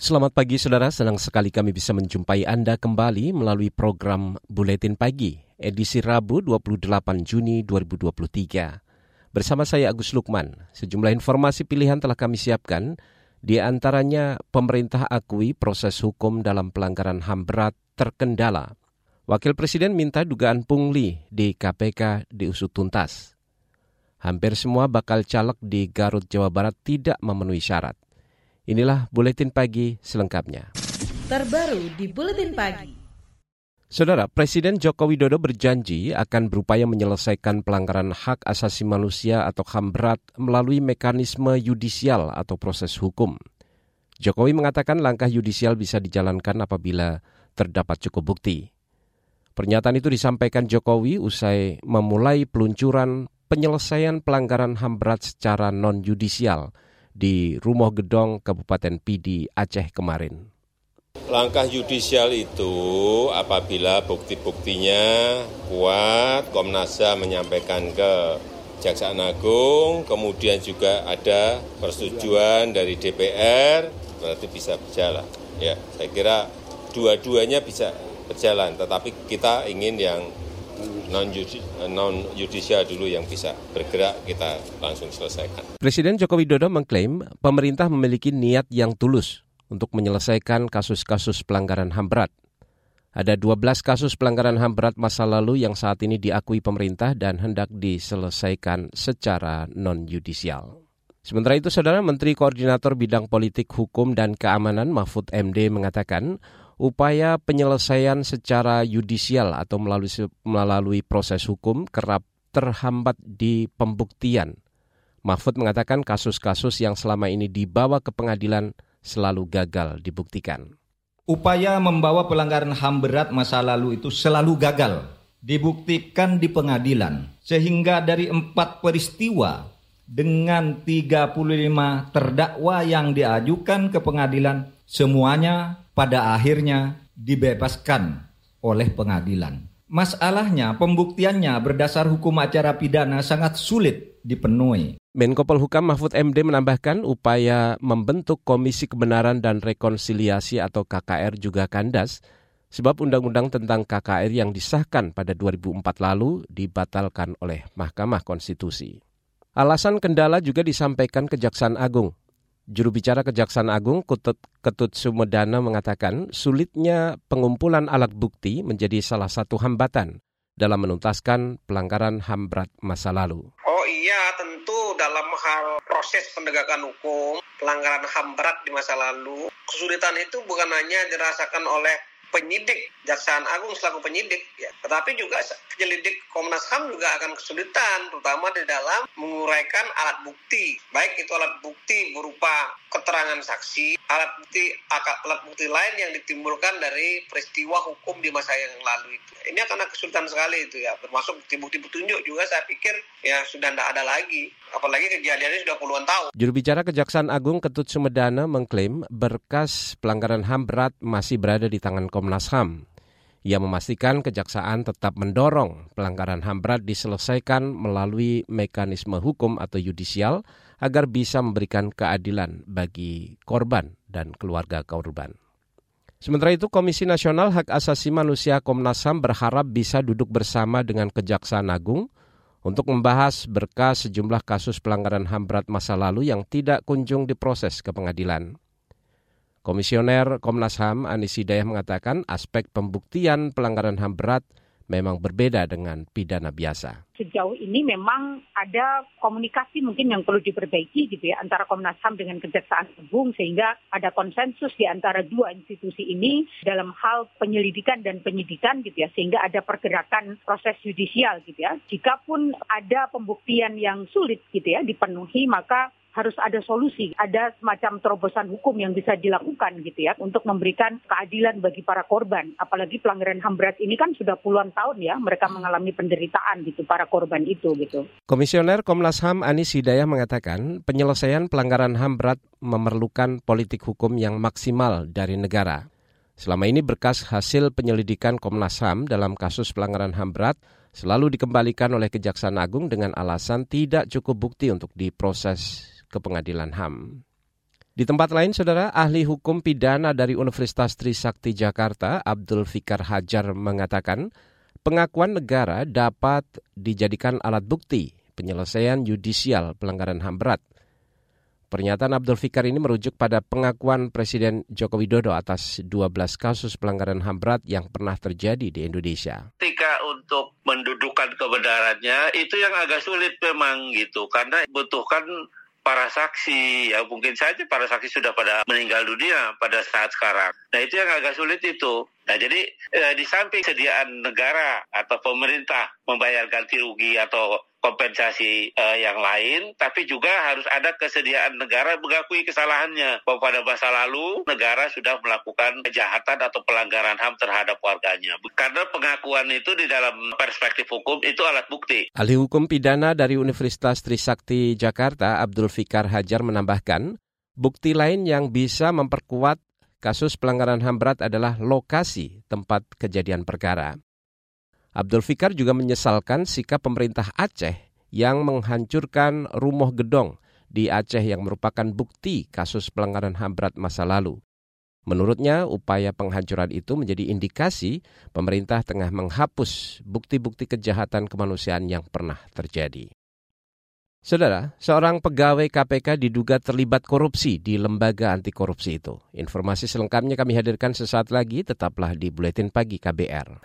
Selamat pagi saudara, senang sekali kami bisa menjumpai Anda kembali melalui program Buletin Pagi, edisi Rabu 28 Juni 2023. Bersama saya Agus Lukman, sejumlah informasi pilihan telah kami siapkan, di antaranya pemerintah akui proses hukum dalam pelanggaran HAM berat terkendala. Wakil Presiden minta dugaan pungli di KPK diusut tuntas. Hampir semua bakal caleg di Garut, Jawa Barat tidak memenuhi syarat. Inilah buletin pagi selengkapnya. Terbaru di buletin pagi. Saudara, Presiden Joko Widodo berjanji akan berupaya menyelesaikan pelanggaran hak asasi manusia atau HAM berat melalui mekanisme yudisial atau proses hukum. Jokowi mengatakan langkah yudisial bisa dijalankan apabila terdapat cukup bukti. Pernyataan itu disampaikan Jokowi usai memulai peluncuran penyelesaian pelanggaran HAM berat secara non-yudisial – di Rumah Gedong Kabupaten Pidi, Aceh kemarin. Langkah yudisial itu apabila bukti-buktinya kuat, Komnas HAM menyampaikan ke Jaksaan Agung, kemudian juga ada persetujuan dari DPR, berarti bisa berjalan. Ya, saya kira dua-duanya bisa berjalan, tetapi kita ingin yang non judicial dulu yang bisa bergerak kita langsung selesaikan. Presiden Joko Widodo mengklaim pemerintah memiliki niat yang tulus untuk menyelesaikan kasus-kasus pelanggaran HAM berat. Ada 12 kasus pelanggaran HAM berat masa lalu yang saat ini diakui pemerintah dan hendak diselesaikan secara non-yudisial. Sementara itu, Saudara Menteri Koordinator Bidang Politik, Hukum, dan Keamanan Mahfud MD mengatakan upaya penyelesaian secara yudisial atau melalui, melalui proses hukum kerap terhambat di pembuktian. Mahfud mengatakan kasus-kasus yang selama ini dibawa ke pengadilan selalu gagal dibuktikan. Upaya membawa pelanggaran HAM berat masa lalu itu selalu gagal dibuktikan di pengadilan. Sehingga dari empat peristiwa dengan 35 terdakwa yang diajukan ke pengadilan, semuanya pada akhirnya dibebaskan oleh pengadilan. Masalahnya pembuktiannya berdasar hukum acara pidana sangat sulit dipenuhi. Menko Polhukam Mahfud MD menambahkan upaya membentuk Komisi Kebenaran dan Rekonsiliasi atau KKR juga kandas sebab undang-undang tentang KKR yang disahkan pada 2004 lalu dibatalkan oleh Mahkamah Konstitusi. Alasan kendala juga disampaikan Kejaksaan Agung. Juru bicara Kejaksaan Agung Ketut, Ketut Sumedana mengatakan sulitnya pengumpulan alat bukti menjadi salah satu hambatan dalam menuntaskan pelanggaran HAM berat masa lalu. Oh iya, tentu dalam hal proses penegakan hukum, pelanggaran HAM berat di masa lalu, kesulitan itu bukan hanya dirasakan oleh penyidik Jaksaan Agung selaku penyidik ya. Tetapi juga penyelidik Komnas HAM juga akan kesulitan terutama di dalam menguraikan alat bukti. Baik itu alat bukti berupa keterangan saksi, alat bukti alat bukti lain yang ditimbulkan dari peristiwa hukum di masa yang lalu itu. Ini akan kesulitan sekali itu ya. Termasuk bukti-bukti petunjuk juga saya pikir ya sudah tidak ada lagi. Apalagi kejadiannya sudah puluhan tahun. Juru bicara Kejaksaan Agung Ketut Sumedana mengklaim berkas pelanggaran HAM berat masih berada di tangan Komnas HAM. Ia memastikan kejaksaan tetap mendorong pelanggaran HAM berat diselesaikan melalui mekanisme hukum atau yudisial agar bisa memberikan keadilan bagi korban dan keluarga korban. Sementara itu, Komisi Nasional Hak Asasi Manusia Komnas HAM berharap bisa duduk bersama dengan Kejaksaan Agung untuk membahas berkas sejumlah kasus pelanggaran HAM berat masa lalu yang tidak kunjung diproses ke pengadilan. Komisioner Komnas HAM Anis Hidayah mengatakan aspek pembuktian pelanggaran HAM berat memang berbeda dengan pidana biasa. sejauh ini memang ada komunikasi mungkin yang perlu diperbaiki gitu ya antara Komnas HAM dengan Kejaksaan Agung sehingga ada konsensus di antara dua institusi ini dalam hal penyelidikan dan penyidikan gitu ya sehingga ada pergerakan proses yudisial gitu ya. Jikapun ada pembuktian yang sulit gitu ya dipenuhi maka harus ada solusi, ada semacam terobosan hukum yang bisa dilakukan gitu ya untuk memberikan keadilan bagi para korban. Apalagi pelanggaran HAM berat ini kan sudah puluhan tahun ya mereka mengalami penderitaan gitu para korban itu gitu. Komisioner Komnas HAM Anis Hidayah mengatakan penyelesaian pelanggaran HAM berat memerlukan politik hukum yang maksimal dari negara. Selama ini berkas hasil penyelidikan Komnas HAM dalam kasus pelanggaran HAM berat selalu dikembalikan oleh Kejaksaan Agung dengan alasan tidak cukup bukti untuk diproses ke pengadilan HAM. Di tempat lain, saudara, ahli hukum pidana dari Universitas Trisakti Jakarta, Abdul Fikar Hajar, mengatakan pengakuan negara dapat dijadikan alat bukti penyelesaian yudisial pelanggaran HAM berat. Pernyataan Abdul Fikar ini merujuk pada pengakuan Presiden Joko Widodo atas 12 kasus pelanggaran HAM berat yang pernah terjadi di Indonesia. Ketika untuk mendudukan kebenarannya itu yang agak sulit memang gitu karena butuhkan para saksi ya mungkin saja para saksi sudah pada meninggal dunia pada saat sekarang. Nah itu yang agak sulit itu. Nah jadi eh, di samping sediaan negara atau pemerintah membayar ganti rugi atau kompensasi uh, yang lain, tapi juga harus ada kesediaan negara mengakui kesalahannya bahwa pada masa lalu negara sudah melakukan kejahatan atau pelanggaran HAM terhadap warganya. Karena pengakuan itu di dalam perspektif hukum itu alat bukti. Ahli hukum pidana dari Universitas Trisakti Jakarta, Abdul Fikar Hajar menambahkan, bukti lain yang bisa memperkuat kasus pelanggaran HAM berat adalah lokasi tempat kejadian perkara. Abdul Fikar juga menyesalkan sikap pemerintah Aceh yang menghancurkan rumah gedong di Aceh yang merupakan bukti kasus pelanggaran HAM berat masa lalu. Menurutnya, upaya penghancuran itu menjadi indikasi pemerintah tengah menghapus bukti-bukti kejahatan kemanusiaan yang pernah terjadi. Saudara, seorang pegawai KPK diduga terlibat korupsi di lembaga anti korupsi itu. Informasi selengkapnya kami hadirkan sesaat lagi, tetaplah di Buletin Pagi KBR.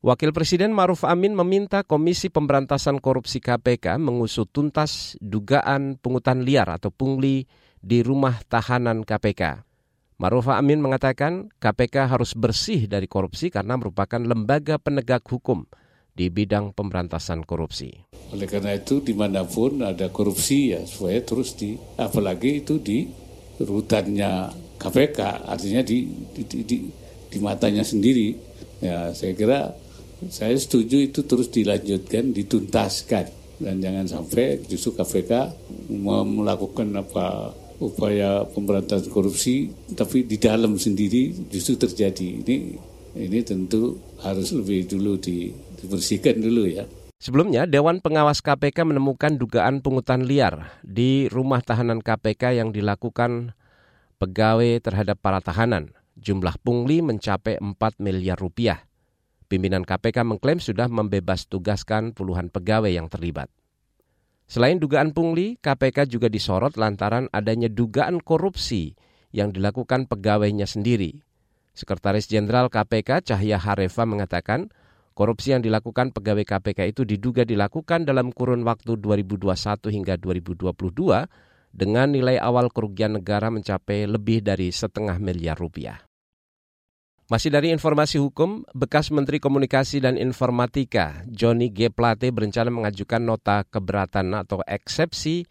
Wakil Presiden Maruf Amin meminta Komisi Pemberantasan Korupsi KPK mengusut tuntas dugaan pungutan liar atau pungli di rumah tahanan KPK. Maruf Amin mengatakan KPK harus bersih dari korupsi karena merupakan lembaga penegak hukum di bidang pemberantasan korupsi. Oleh karena itu di mana pun ada korupsi ya supaya terus di apalagi itu di rutannya KPK artinya di di, di, di, di matanya sendiri ya saya kira saya setuju itu terus dilanjutkan, dituntaskan dan jangan sampai justru KPK melakukan apa upaya pemberantasan korupsi tapi di dalam sendiri justru terjadi. Ini ini tentu harus lebih dulu di, dibersihkan dulu ya. Sebelumnya, Dewan Pengawas KPK menemukan dugaan pungutan liar di rumah tahanan KPK yang dilakukan pegawai terhadap para tahanan. Jumlah pungli mencapai 4 miliar rupiah. Pimpinan KPK mengklaim sudah membebas tugaskan puluhan pegawai yang terlibat. Selain dugaan pungli, KPK juga disorot lantaran adanya dugaan korupsi yang dilakukan pegawainya sendiri. Sekretaris Jenderal KPK Cahya Harefa mengatakan, korupsi yang dilakukan pegawai KPK itu diduga dilakukan dalam kurun waktu 2021 hingga 2022 dengan nilai awal kerugian negara mencapai lebih dari setengah miliar rupiah. Masih dari informasi hukum, bekas Menteri Komunikasi dan Informatika Johnny G. Plate berencana mengajukan nota keberatan atau eksepsi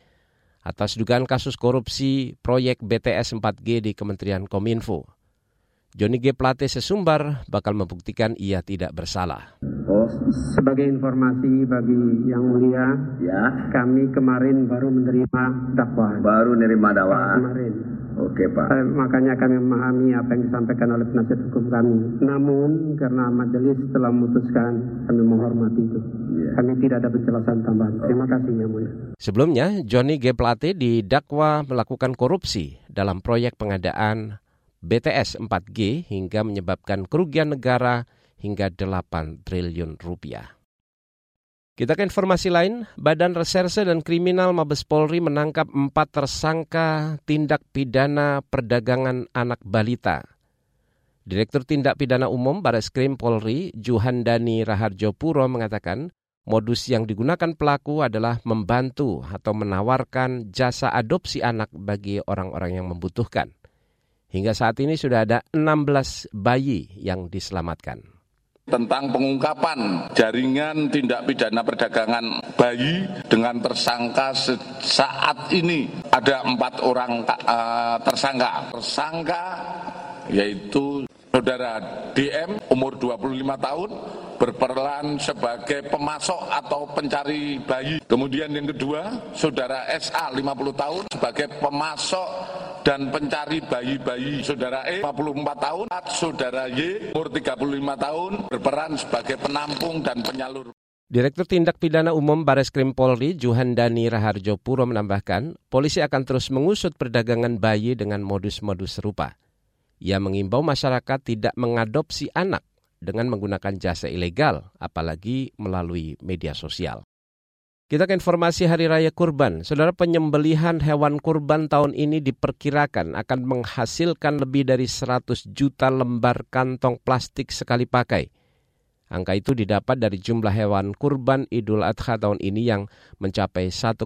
atas dugaan kasus korupsi proyek BTS 4G di Kementerian Kominfo. Johnny G. Plate sesumbar bakal membuktikan ia tidak bersalah. Oh, sebagai informasi bagi yang mulia, ya. kami kemarin baru menerima dakwaan. Baru menerima dakwaan. Kemarin. Oke Pak. Eh, makanya kami memahami apa yang disampaikan oleh penasihat hukum kami. Namun karena majelis telah memutuskan, kami menghormati itu. Yeah. Kami tidak ada penjelasan tambahan. Terima kasih Yang Mulia. Sebelumnya, Johnny G. Plate didakwa melakukan korupsi dalam proyek pengadaan BTS 4G hingga menyebabkan kerugian negara hingga 8 triliun rupiah. Kita ke informasi lain, Badan Reserse dan Kriminal Mabes Polri menangkap empat tersangka tindak pidana perdagangan anak balita. Direktur Tindak Pidana Umum Baris Krim Polri, Juhandani Raharjo Puro mengatakan, modus yang digunakan pelaku adalah membantu atau menawarkan jasa adopsi anak bagi orang-orang yang membutuhkan. Hingga saat ini sudah ada 16 bayi yang diselamatkan tentang pengungkapan jaringan tindak pidana perdagangan bayi dengan tersangka saat ini ada empat orang uh, tersangka. Tersangka yaitu saudara DM umur 25 tahun berperan sebagai pemasok atau pencari bayi. Kemudian yang kedua, saudara SA 50 tahun sebagai pemasok dan pencari bayi-bayi saudara E 44 tahun, saudara Y umur 35 tahun berperan sebagai penampung dan penyalur. Direktur Tindak Pidana Umum Bares Krim Polri, Juhandani Raharjo Puro menambahkan, polisi akan terus mengusut perdagangan bayi dengan modus-modus serupa. Ia mengimbau masyarakat tidak mengadopsi anak dengan menggunakan jasa ilegal, apalagi melalui media sosial. Kita ke informasi Hari Raya Kurban. Saudara penyembelihan hewan kurban tahun ini diperkirakan akan menghasilkan lebih dari 100 juta lembar kantong plastik sekali pakai. Angka itu didapat dari jumlah hewan kurban Idul Adha tahun ini yang mencapai 1,7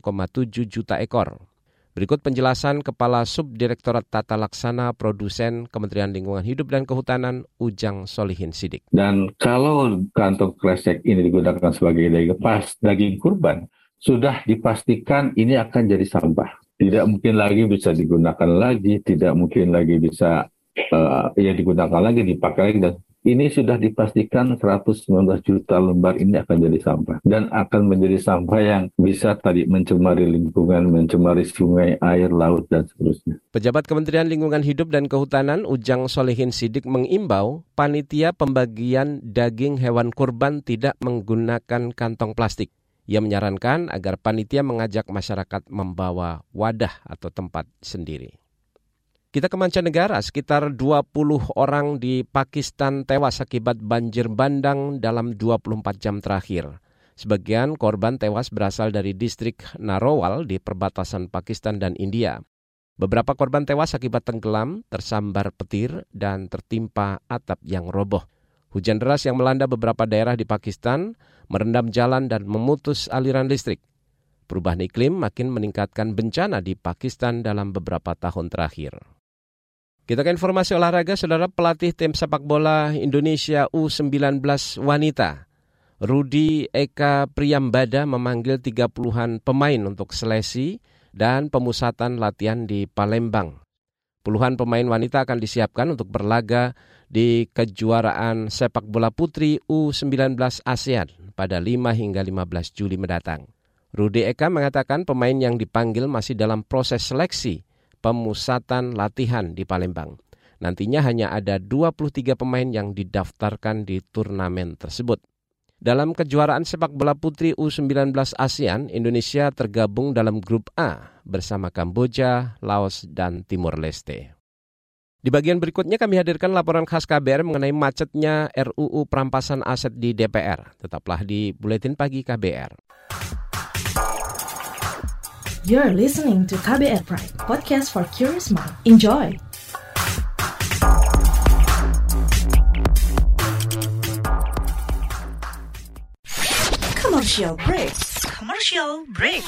juta ekor. Berikut penjelasan Kepala Subdirektorat Tata Laksana Produsen Kementerian Lingkungan Hidup dan Kehutanan Ujang Solihin Sidik. Dan kalau kantong kresek ini digunakan sebagai daging pas daging kurban, sudah dipastikan ini akan jadi sampah. Tidak mungkin lagi bisa digunakan lagi, tidak mungkin lagi bisa uh, ya digunakan lagi, dipakai lagi dan ini sudah dipastikan 119 juta lembar ini akan jadi sampah dan akan menjadi sampah yang bisa tadi mencemari lingkungan, mencemari sungai, air, laut dan seterusnya. Pejabat Kementerian Lingkungan Hidup dan Kehutanan Ujang Solehin Sidik mengimbau panitia pembagian daging hewan kurban tidak menggunakan kantong plastik. Ia menyarankan agar panitia mengajak masyarakat membawa wadah atau tempat sendiri. Kita ke mancanegara, sekitar 20 orang di Pakistan tewas akibat banjir bandang dalam 24 jam terakhir. Sebagian korban tewas berasal dari distrik Narowal di perbatasan Pakistan dan India. Beberapa korban tewas akibat tenggelam, tersambar petir, dan tertimpa atap yang roboh. Hujan deras yang melanda beberapa daerah di Pakistan merendam jalan dan memutus aliran listrik. Perubahan iklim makin meningkatkan bencana di Pakistan dalam beberapa tahun terakhir. Kita ke informasi olahraga, saudara pelatih tim sepak bola Indonesia U19 wanita. Rudi Eka Priyambada memanggil 30-an pemain untuk seleksi dan pemusatan latihan di Palembang. Puluhan pemain wanita akan disiapkan untuk berlaga di kejuaraan sepak bola putri U19 ASEAN pada 5 hingga 15 Juli mendatang. Rudi Eka mengatakan pemain yang dipanggil masih dalam proses seleksi pemusatan latihan di Palembang. Nantinya hanya ada 23 pemain yang didaftarkan di turnamen tersebut. Dalam kejuaraan sepak bola putri U19 ASEAN, Indonesia tergabung dalam grup A bersama Kamboja, Laos, dan Timur Leste. Di bagian berikutnya kami hadirkan laporan khas KBR mengenai macetnya RUU perampasan aset di DPR. Tetaplah di Buletin Pagi KBR. You're listening to KBR Pride, podcast for curious mind. Enjoy! Commercial break. Commercial break.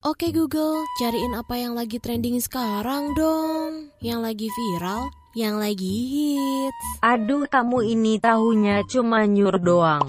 Oke Google, cariin apa yang lagi trending sekarang dong. Yang lagi viral yang lagi hits. Aduh, kamu ini tahunya cuma nyur doang.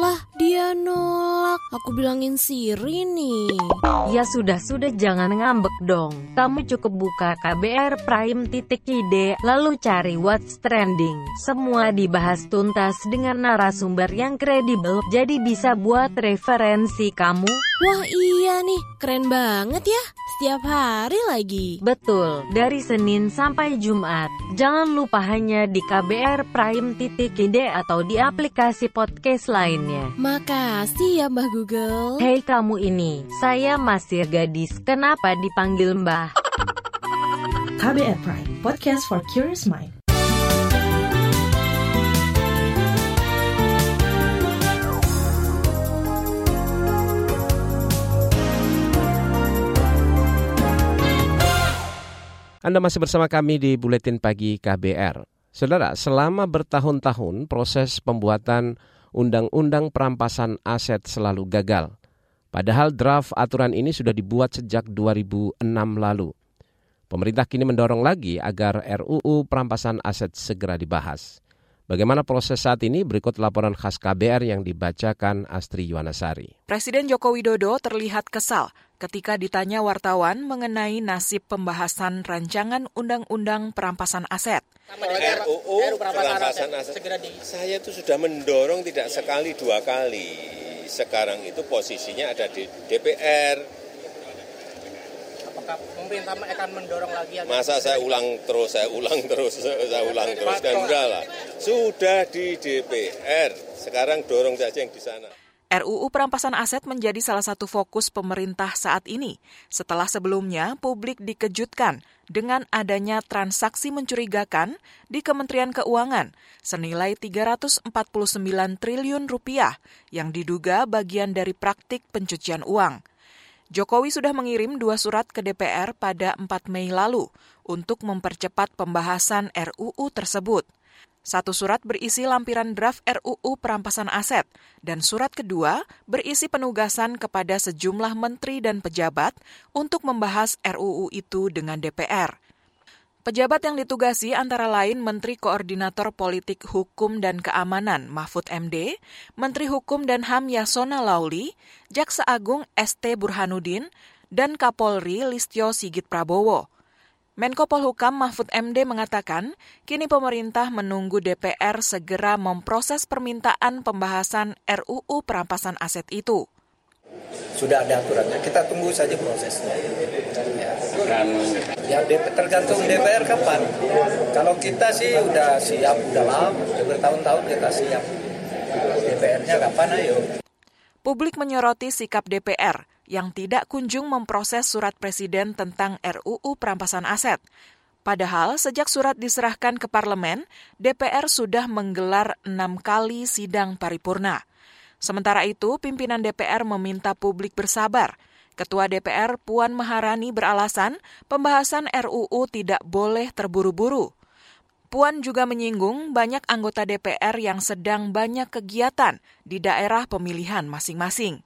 Lah, dia nolak. Aku bilangin Siri nih. Ya sudah-sudah jangan ngambek dong. Kamu cukup buka KBR Prime titik ide, lalu cari What's Trending. Semua dibahas tuntas dengan narasumber yang kredibel, jadi bisa buat referensi kamu. Wah iya nih, keren banget ya. Setiap hari lagi. Betul, dari Senin sampai Jumat. Jangan lupa hanya di KBR Prime titik ide atau di aplikasi podcast lainnya. Makasih ya Mbah Google. Hei kamu ini, saya masih gadis, kenapa dipanggil Mbah? KBR Prime, podcast for curious mind. Anda masih bersama kami di Buletin Pagi KBR. Saudara, selama bertahun-tahun proses pembuatan Undang-Undang Perampasan Aset selalu gagal. Padahal draft aturan ini sudah dibuat sejak 2006 lalu. Pemerintah kini mendorong lagi agar RUU Perampasan Aset segera dibahas. Bagaimana proses saat ini? Berikut laporan khas KBR yang dibacakan Astri Yuwanasari. Presiden Joko Widodo terlihat kesal ketika ditanya wartawan mengenai nasib pembahasan rancangan Undang-Undang Perampasan Aset. RUU Perampasan Aset, saya itu sudah mendorong tidak sekali dua kali. Sekarang itu posisinya ada di DPR, apakah pemerintah akan mendorong lagi agar Masa saya ulang terus, saya ulang terus, saya ulang terus. Dan udah lah, sudah di DPR, sekarang dorong saja yang di sana. RUU Perampasan Aset menjadi salah satu fokus pemerintah saat ini, setelah sebelumnya publik dikejutkan dengan adanya transaksi mencurigakan di Kementerian Keuangan senilai 349 triliun rupiah yang diduga bagian dari praktik pencucian uang. Jokowi sudah mengirim dua surat ke DPR pada 4 Mei lalu untuk mempercepat pembahasan RUU tersebut. Satu surat berisi lampiran draft RUU perampasan aset, dan surat kedua berisi penugasan kepada sejumlah menteri dan pejabat untuk membahas RUU itu dengan DPR. Pejabat yang ditugasi antara lain Menteri Koordinator Politik Hukum dan Keamanan Mahfud MD, Menteri Hukum dan HAM Yasona Lauli, Jaksa Agung ST Burhanuddin, dan Kapolri Listio Sigit Prabowo. Menko Polhukam Mahfud MD mengatakan, kini pemerintah menunggu DPR segera memproses permintaan pembahasan RUU perampasan aset itu. Sudah ada aturannya, kita tunggu saja prosesnya. Ya, ya tergantung DPR kapan. Kalau kita sih udah siap, udah lama, udah bertahun-tahun kita siap. DPR-nya kapan ayo. Publik menyoroti sikap DPR yang tidak kunjung memproses surat presiden tentang RUU perampasan aset. Padahal sejak surat diserahkan ke parlemen, DPR sudah menggelar enam kali sidang paripurna. Sementara itu, pimpinan DPR meminta publik bersabar – Ketua DPR Puan Maharani beralasan pembahasan RUU tidak boleh terburu-buru. Puan juga menyinggung banyak anggota DPR yang sedang banyak kegiatan di daerah pemilihan masing-masing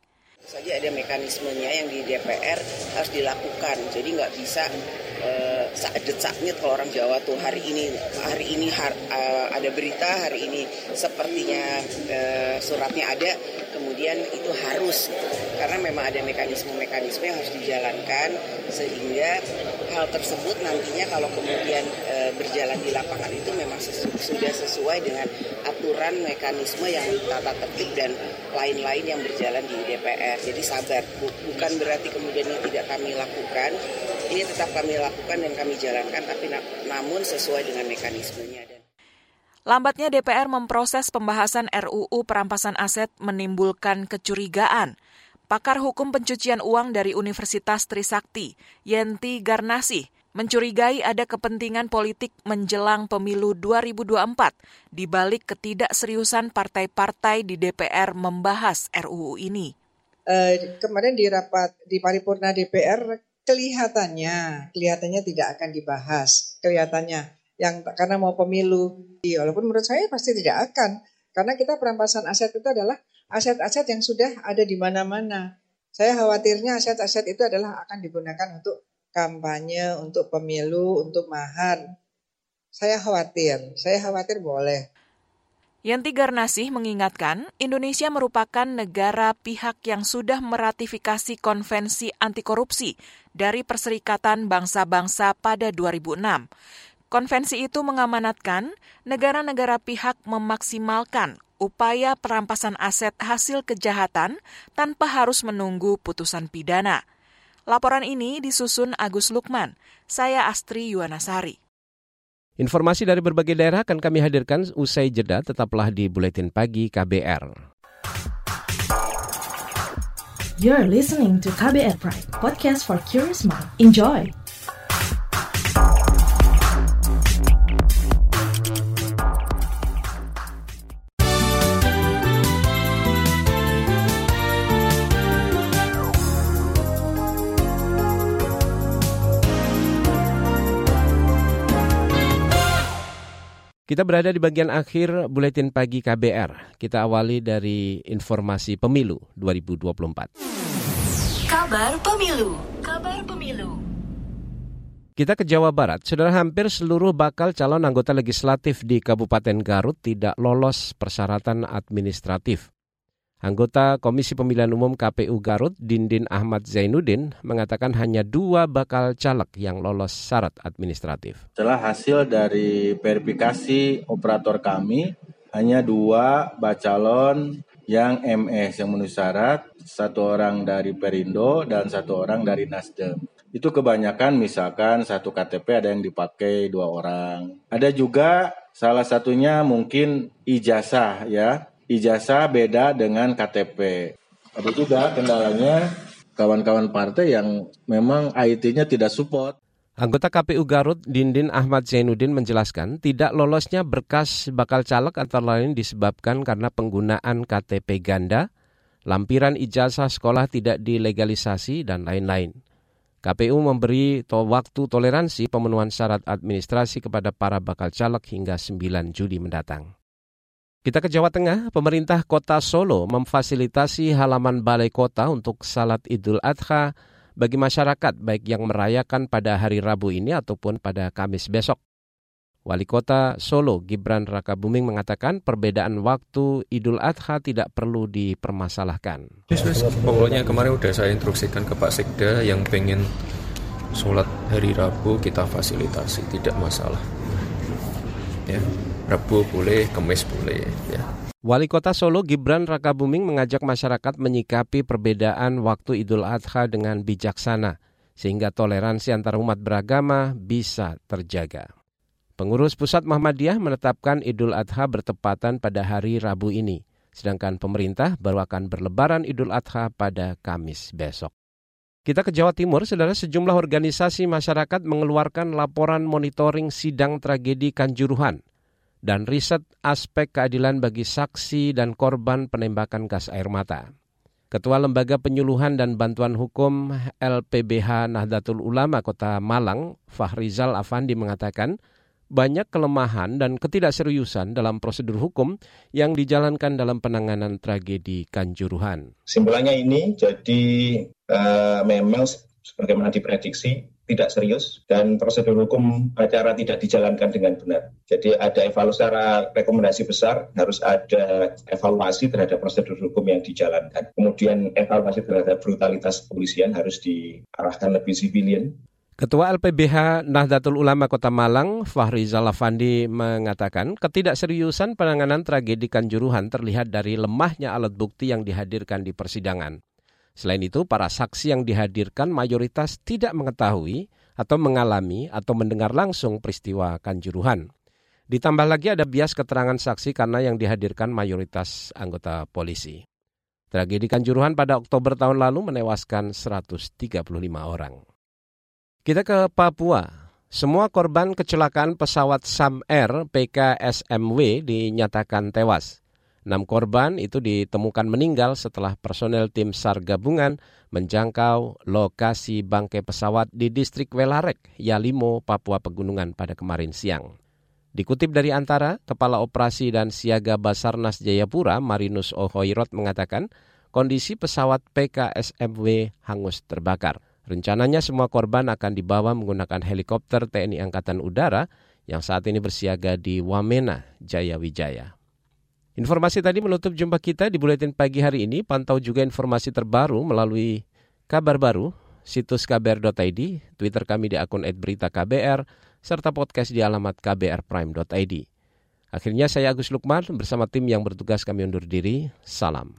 saja ada mekanismenya yang di DPR harus dilakukan. Jadi nggak bisa sadet sakit kalau orang Jawa tuh hari ini hari ini har, uh, ada berita hari ini sepertinya uh, suratnya ada kemudian itu harus karena memang ada mekanisme-mekanisme yang harus dijalankan sehingga hal tersebut nantinya kalau kemudian e, berjalan di lapangan itu memang sesu sudah sesuai dengan aturan mekanisme yang tata tertib dan lain-lain yang berjalan di DPR. Jadi sabar, bukan berarti kemudian ini tidak kami lakukan, ini tetap kami lakukan dan kami jalankan, tapi na namun sesuai dengan mekanismenya. Lambatnya DPR memproses pembahasan RUU perampasan aset menimbulkan kecurigaan. Pakar hukum pencucian uang dari Universitas Trisakti, Yenti Garnasi, mencurigai ada kepentingan politik menjelang pemilu 2024 di balik ketidakseriusan partai-partai di DPR membahas RUU ini. Uh, kemarin di rapat di paripurna DPR kelihatannya kelihatannya tidak akan dibahas kelihatannya yang karena mau pemilu. Walaupun menurut saya pasti tidak akan. Karena kita perampasan aset itu adalah aset-aset yang sudah ada di mana-mana. Saya khawatirnya aset-aset itu adalah akan digunakan untuk kampanye, untuk pemilu, untuk mahar. Saya khawatir, saya khawatir boleh. Yanti Garnasih mengingatkan, Indonesia merupakan negara pihak yang sudah meratifikasi konvensi anti korupsi dari Perserikatan Bangsa-Bangsa pada 2006. Konvensi itu mengamanatkan negara-negara pihak memaksimalkan upaya perampasan aset hasil kejahatan tanpa harus menunggu putusan pidana. Laporan ini disusun Agus Lukman. Saya Astri Yuwanasari. Informasi dari berbagai daerah akan kami hadirkan usai jeda, tetaplah di Buletin Pagi KBR. You're listening to KBR Pride, podcast for curious mind. Enjoy! Kita berada di bagian akhir buletin pagi KBR. Kita awali dari informasi pemilu 2024. Kabar pemilu. Kabar pemilu. Kita ke Jawa Barat. Saudara hampir seluruh bakal calon anggota legislatif di Kabupaten Garut tidak lolos persyaratan administratif. Anggota Komisi Pemilihan Umum KPU Garut, Dindin Ahmad Zainuddin, mengatakan hanya dua bakal caleg yang lolos syarat administratif. Setelah hasil dari verifikasi operator kami, hanya dua bacalon yang MS yang memenuhi syarat, satu orang dari Perindo dan satu orang dari Nasdem. Itu kebanyakan misalkan satu KTP ada yang dipakai dua orang. Ada juga salah satunya mungkin ijazah ya, ijazah beda dengan KTP. Ada juga kendalanya kawan-kawan partai yang memang IT-nya tidak support. Anggota KPU Garut, Dindin Ahmad Zainuddin menjelaskan tidak lolosnya berkas bakal caleg antara lain disebabkan karena penggunaan KTP ganda, lampiran ijazah sekolah tidak dilegalisasi, dan lain-lain. KPU memberi to waktu toleransi pemenuhan syarat administrasi kepada para bakal caleg hingga 9 Juli mendatang. Kita ke Jawa Tengah, pemerintah kota Solo memfasilitasi halaman balai kota untuk salat Idul Adha bagi masyarakat baik yang merayakan pada hari Rabu ini ataupun pada Kamis besok. Wali Kota Solo Gibran Rakabuming mengatakan perbedaan waktu Idul Adha tidak perlu dipermasalahkan. Pokoknya kemarin udah saya instruksikan ke Pak Sekda yang pengen sholat hari Rabu kita fasilitasi, tidak masalah. Ya, Rabu boleh, Kamis boleh. Ya. Wali Kota Solo Gibran Rakabuming mengajak masyarakat menyikapi perbedaan waktu Idul Adha dengan bijaksana, sehingga toleransi antar umat beragama bisa terjaga. Pengurus Pusat Muhammadiyah menetapkan Idul Adha bertepatan pada hari Rabu ini, sedangkan pemerintah baru akan berlebaran Idul Adha pada Kamis besok. Kita ke Jawa Timur, saudara sejumlah organisasi masyarakat mengeluarkan laporan monitoring sidang tragedi Kanjuruhan – dan riset aspek keadilan bagi saksi dan korban penembakan gas air mata. Ketua Lembaga Penyuluhan dan Bantuan Hukum LPBH Nahdlatul Ulama Kota Malang, Fahrizal Afandi mengatakan, banyak kelemahan dan ketidakseriusan dalam prosedur hukum yang dijalankan dalam penanganan tragedi Kanjuruhan. Simpulannya ini jadi uh, memang sebagaimana diprediksi tidak serius dan prosedur hukum acara tidak dijalankan dengan benar. Jadi ada evaluasi secara rekomendasi besar harus ada evaluasi terhadap prosedur hukum yang dijalankan. Kemudian evaluasi terhadap brutalitas kepolisian harus diarahkan lebih sivilien. Ketua LPBH Nahdlatul Ulama Kota Malang, Fahri Zalafandi mengatakan ketidakseriusan penanganan tragedi Kanjuruhan terlihat dari lemahnya alat bukti yang dihadirkan di persidangan. Selain itu, para saksi yang dihadirkan mayoritas tidak mengetahui atau mengalami atau mendengar langsung peristiwa Kanjuruhan. Ditambah lagi ada bias keterangan saksi karena yang dihadirkan mayoritas anggota polisi. Tragedi Kanjuruhan pada Oktober tahun lalu menewaskan 135 orang. Kita ke Papua. Semua korban kecelakaan pesawat Sam Air PKSMW dinyatakan tewas. Enam korban itu ditemukan meninggal setelah personel tim SAR gabungan menjangkau lokasi bangkai pesawat di distrik Welarek, Yalimo, Papua Pegunungan pada kemarin siang. Dikutip dari antara, Kepala Operasi dan Siaga Basarnas Jayapura, Marinus Ohoirot mengatakan, kondisi pesawat PKSMW hangus terbakar. Rencananya semua korban akan dibawa menggunakan helikopter TNI Angkatan Udara yang saat ini bersiaga di Wamena, Jaya Wijaya. Informasi tadi menutup jumpa kita di Buletin Pagi hari ini. Pantau juga informasi terbaru melalui kabar baru, situs kbr.id, Twitter kami di akun @beritaKBR, serta podcast di alamat kbrprime.id. Akhirnya saya Agus Lukman bersama tim yang bertugas kami undur diri. Salam.